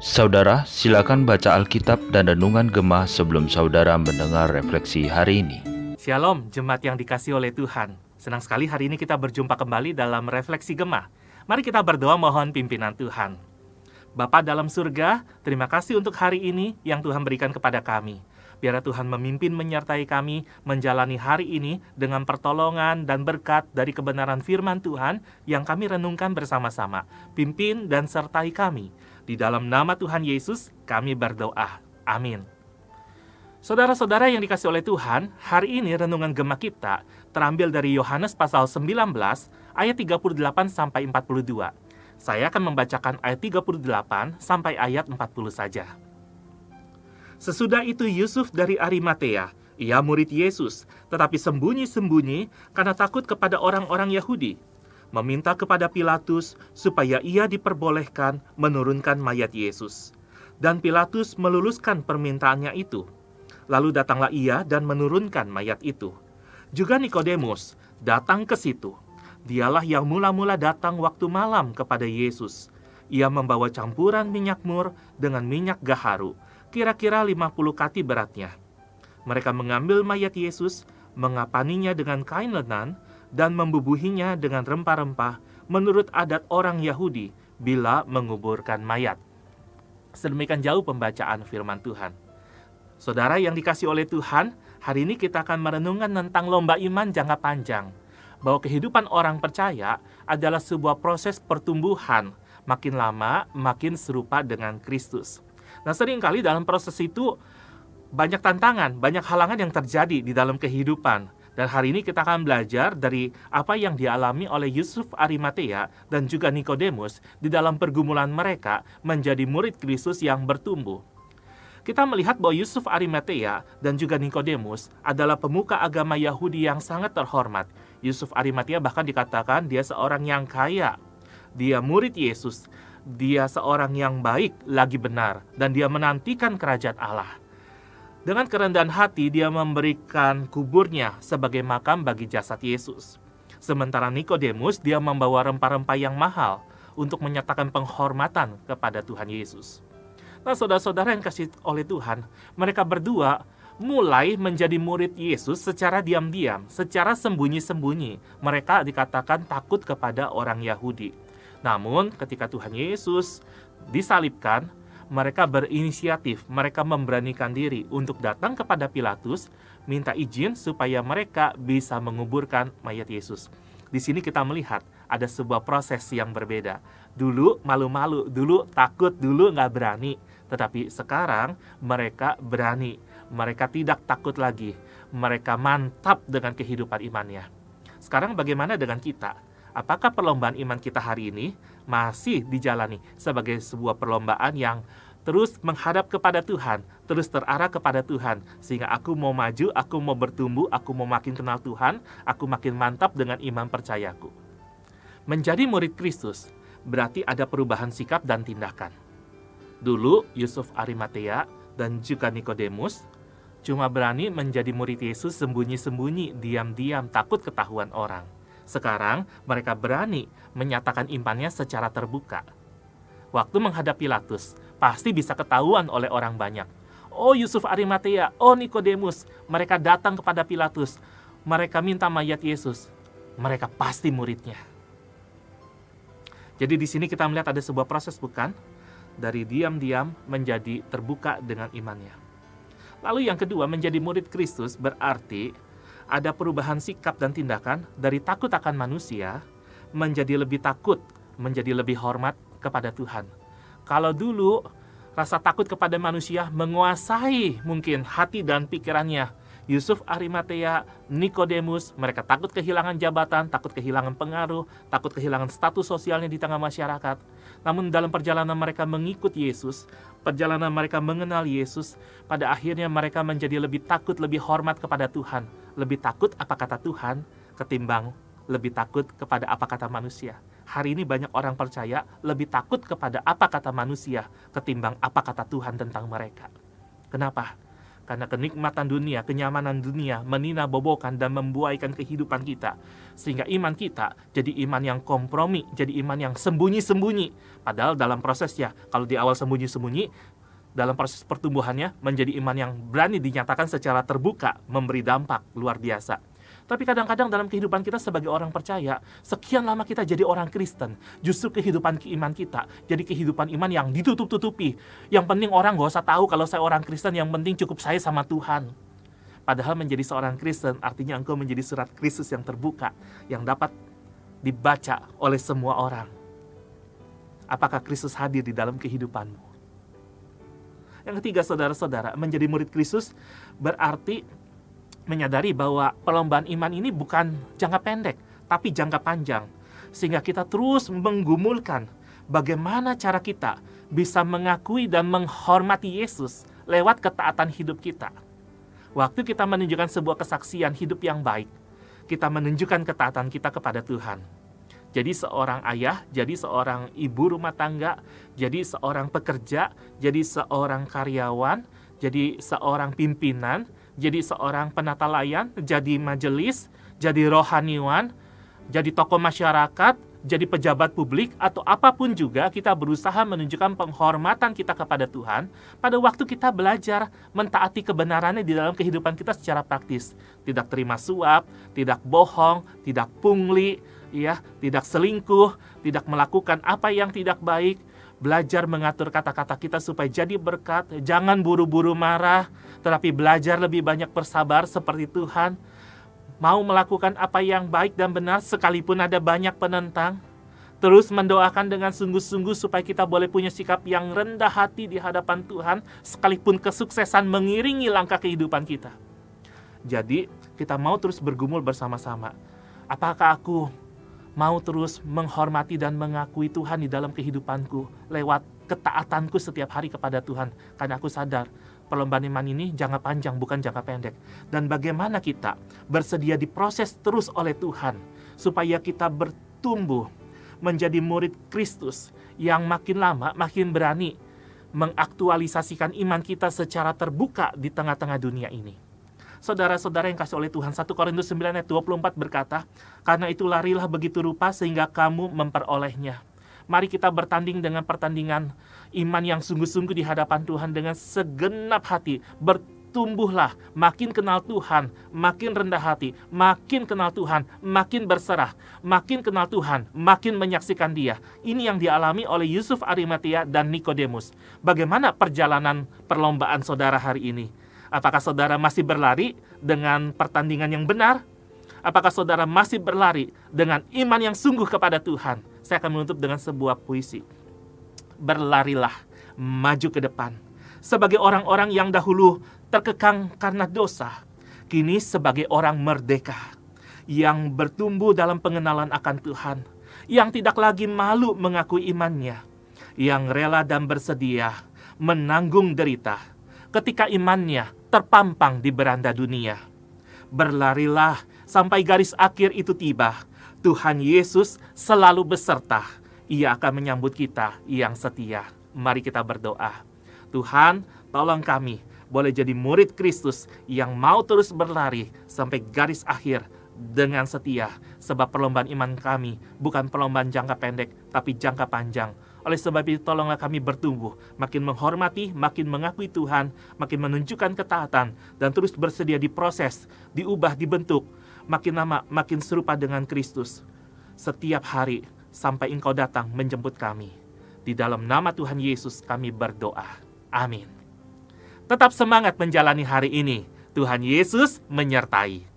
Saudara, silakan baca Alkitab dan Renungan Gemah sebelum saudara mendengar refleksi hari ini. Shalom, jemaat yang dikasih oleh Tuhan. Senang sekali hari ini kita berjumpa kembali dalam refleksi Gemah. Mari kita berdoa mohon pimpinan Tuhan. Bapa dalam surga, terima kasih untuk hari ini yang Tuhan berikan kepada kami. Biarlah Tuhan memimpin menyertai kami menjalani hari ini dengan pertolongan dan berkat dari kebenaran firman Tuhan yang kami renungkan bersama-sama. Pimpin dan sertai kami. Di dalam nama Tuhan Yesus kami berdoa. Amin. Saudara-saudara yang dikasih oleh Tuhan, hari ini renungan gema kita terambil dari Yohanes pasal 19 ayat 38 sampai 42. Saya akan membacakan ayat 38 sampai ayat 40 saja. Sesudah itu Yusuf dari Arimatea, ia murid Yesus, tetapi sembunyi-sembunyi karena takut kepada orang-orang Yahudi. Meminta kepada Pilatus supaya ia diperbolehkan menurunkan mayat Yesus. Dan Pilatus meluluskan permintaannya itu. Lalu datanglah ia dan menurunkan mayat itu. Juga Nikodemus datang ke situ. Dialah yang mula-mula datang waktu malam kepada Yesus. Ia membawa campuran minyak mur dengan minyak gaharu kira-kira 50 kati beratnya. Mereka mengambil mayat Yesus, mengapaninya dengan kain lenan, dan membubuhinya dengan rempah-rempah menurut adat orang Yahudi bila menguburkan mayat. Sedemikian jauh pembacaan firman Tuhan. Saudara yang dikasih oleh Tuhan, hari ini kita akan merenungkan tentang lomba iman jangka panjang. Bahwa kehidupan orang percaya adalah sebuah proses pertumbuhan, makin lama makin serupa dengan Kristus. Nah, sering kali dalam proses itu banyak tantangan, banyak halangan yang terjadi di dalam kehidupan. Dan hari ini kita akan belajar dari apa yang dialami oleh Yusuf Arimatea dan juga Nikodemus di dalam pergumulan mereka menjadi murid Kristus yang bertumbuh. Kita melihat bahwa Yusuf Arimatea dan juga Nikodemus adalah pemuka agama Yahudi yang sangat terhormat. Yusuf Arimatea bahkan dikatakan dia seorang yang kaya. Dia murid Yesus dia seorang yang baik lagi benar dan dia menantikan kerajaan Allah. Dengan kerendahan hati dia memberikan kuburnya sebagai makam bagi jasad Yesus. Sementara Nikodemus dia membawa rempah-rempah yang mahal untuk menyatakan penghormatan kepada Tuhan Yesus. Nah, saudara-saudara yang kasih oleh Tuhan, mereka berdua mulai menjadi murid Yesus secara diam-diam, secara sembunyi-sembunyi. Mereka dikatakan takut kepada orang Yahudi. Namun, ketika Tuhan Yesus disalibkan, mereka berinisiatif, mereka memberanikan diri untuk datang kepada Pilatus, minta izin supaya mereka bisa menguburkan mayat Yesus. Di sini kita melihat ada sebuah proses yang berbeda. Dulu malu-malu, dulu takut, dulu nggak berani. Tetapi sekarang mereka berani, mereka tidak takut lagi. Mereka mantap dengan kehidupan imannya. Sekarang bagaimana dengan kita? Apakah perlombaan iman kita hari ini masih dijalani sebagai sebuah perlombaan yang terus menghadap kepada Tuhan, terus terarah kepada Tuhan, sehingga aku mau maju, aku mau bertumbuh, aku mau makin kenal Tuhan, aku makin mantap dengan iman percayaku. Menjadi murid Kristus berarti ada perubahan sikap dan tindakan. Dulu Yusuf Arimatea dan juga Nikodemus cuma berani menjadi murid Yesus sembunyi-sembunyi, diam-diam, takut ketahuan orang. Sekarang mereka berani menyatakan imannya secara terbuka. Waktu menghadapi Pilatus, pasti bisa ketahuan oleh orang banyak. Oh Yusuf Arimatea, oh Nikodemus, mereka datang kepada Pilatus. Mereka minta mayat Yesus. Mereka pasti muridnya. Jadi di sini kita melihat ada sebuah proses bukan? Dari diam-diam menjadi terbuka dengan imannya. Lalu yang kedua, menjadi murid Kristus berarti ada perubahan sikap dan tindakan dari takut akan manusia menjadi lebih takut, menjadi lebih hormat kepada Tuhan. Kalau dulu rasa takut kepada manusia menguasai mungkin hati dan pikirannya, Yusuf Arimatea, Nikodemus, mereka takut kehilangan jabatan, takut kehilangan pengaruh, takut kehilangan status sosialnya di tengah masyarakat. Namun dalam perjalanan mereka mengikut Yesus, perjalanan mereka mengenal Yesus, pada akhirnya mereka menjadi lebih takut, lebih hormat kepada Tuhan, lebih takut apa kata Tuhan ketimbang lebih takut kepada apa kata manusia. Hari ini banyak orang percaya lebih takut kepada apa kata manusia ketimbang apa kata Tuhan tentang mereka. Kenapa? Karena kenikmatan dunia, kenyamanan dunia menina bobokan dan membuaikan kehidupan kita. Sehingga iman kita jadi iman yang kompromi, jadi iman yang sembunyi-sembunyi. Padahal dalam prosesnya, kalau di awal sembunyi-sembunyi, dalam proses pertumbuhannya menjadi iman yang berani dinyatakan secara terbuka, memberi dampak luar biasa. Tapi kadang-kadang dalam kehidupan kita sebagai orang percaya, sekian lama kita jadi orang Kristen, justru kehidupan iman kita jadi kehidupan iman yang ditutup-tutupi. Yang penting orang gak usah tahu kalau saya orang Kristen, yang penting cukup saya sama Tuhan. Padahal menjadi seorang Kristen artinya engkau menjadi surat Kristus yang terbuka, yang dapat dibaca oleh semua orang. Apakah Kristus hadir di dalam kehidupanmu? Yang ketiga, saudara-saudara, menjadi murid Kristus berarti menyadari bahwa perlombaan iman ini bukan jangka pendek, tapi jangka panjang. Sehingga kita terus menggumulkan bagaimana cara kita bisa mengakui dan menghormati Yesus lewat ketaatan hidup kita. Waktu kita menunjukkan sebuah kesaksian hidup yang baik, kita menunjukkan ketaatan kita kepada Tuhan. Jadi seorang ayah, jadi seorang ibu rumah tangga, jadi seorang pekerja, jadi seorang karyawan, jadi seorang pimpinan, jadi seorang penata layan, jadi majelis, jadi rohaniwan, jadi tokoh masyarakat, jadi pejabat publik, atau apa pun juga kita berusaha menunjukkan penghormatan kita kepada Tuhan. Pada waktu kita belajar mentaati kebenarannya di dalam kehidupan kita secara praktis. Tidak terima suap, tidak bohong, tidak pungli, ya, tidak selingkuh, tidak melakukan apa yang tidak baik, belajar mengatur kata-kata kita supaya jadi berkat, jangan buru-buru marah, tetapi belajar lebih banyak bersabar seperti Tuhan, mau melakukan apa yang baik dan benar sekalipun ada banyak penentang, terus mendoakan dengan sungguh-sungguh supaya kita boleh punya sikap yang rendah hati di hadapan Tuhan, sekalipun kesuksesan mengiringi langkah kehidupan kita. Jadi, kita mau terus bergumul bersama-sama. Apakah aku mau terus menghormati dan mengakui Tuhan di dalam kehidupanku lewat ketaatanku setiap hari kepada Tuhan karena aku sadar perlombaan iman ini jangka panjang bukan jangka pendek dan bagaimana kita bersedia diproses terus oleh Tuhan supaya kita bertumbuh menjadi murid Kristus yang makin lama makin berani mengaktualisasikan iman kita secara terbuka di tengah-tengah dunia ini saudara-saudara yang kasih oleh Tuhan. 1 Korintus 9 ayat 24 berkata, Karena itu larilah begitu rupa sehingga kamu memperolehnya. Mari kita bertanding dengan pertandingan iman yang sungguh-sungguh di hadapan Tuhan dengan segenap hati. Bertumbuhlah, makin kenal Tuhan, makin rendah hati, makin kenal Tuhan, makin berserah, makin kenal Tuhan, makin menyaksikan Dia. Ini yang dialami oleh Yusuf Arimatia dan Nikodemus. Bagaimana perjalanan perlombaan saudara hari ini? Apakah saudara masih berlari dengan pertandingan yang benar? Apakah saudara masih berlari dengan iman yang sungguh kepada Tuhan? Saya akan menutup dengan sebuah puisi. Berlarilah, maju ke depan. Sebagai orang-orang yang dahulu terkekang karena dosa, kini sebagai orang merdeka yang bertumbuh dalam pengenalan akan Tuhan, yang tidak lagi malu mengakui imannya, yang rela dan bersedia menanggung derita ketika imannya terpampang di beranda dunia. Berlarilah sampai garis akhir itu tiba. Tuhan Yesus selalu beserta. Ia akan menyambut kita yang setia. Mari kita berdoa. Tuhan, tolong kami boleh jadi murid Kristus yang mau terus berlari sampai garis akhir dengan setia. Sebab perlombaan iman kami bukan perlombaan jangka pendek, tapi jangka panjang oleh sebab itu tolonglah kami bertumbuh, makin menghormati, makin mengakui Tuhan, makin menunjukkan ketaatan, dan terus bersedia diproses, diubah, dibentuk, makin lama makin serupa dengan Kristus. Setiap hari sampai engkau datang menjemput kami. Di dalam nama Tuhan Yesus kami berdoa. Amin. Tetap semangat menjalani hari ini. Tuhan Yesus menyertai.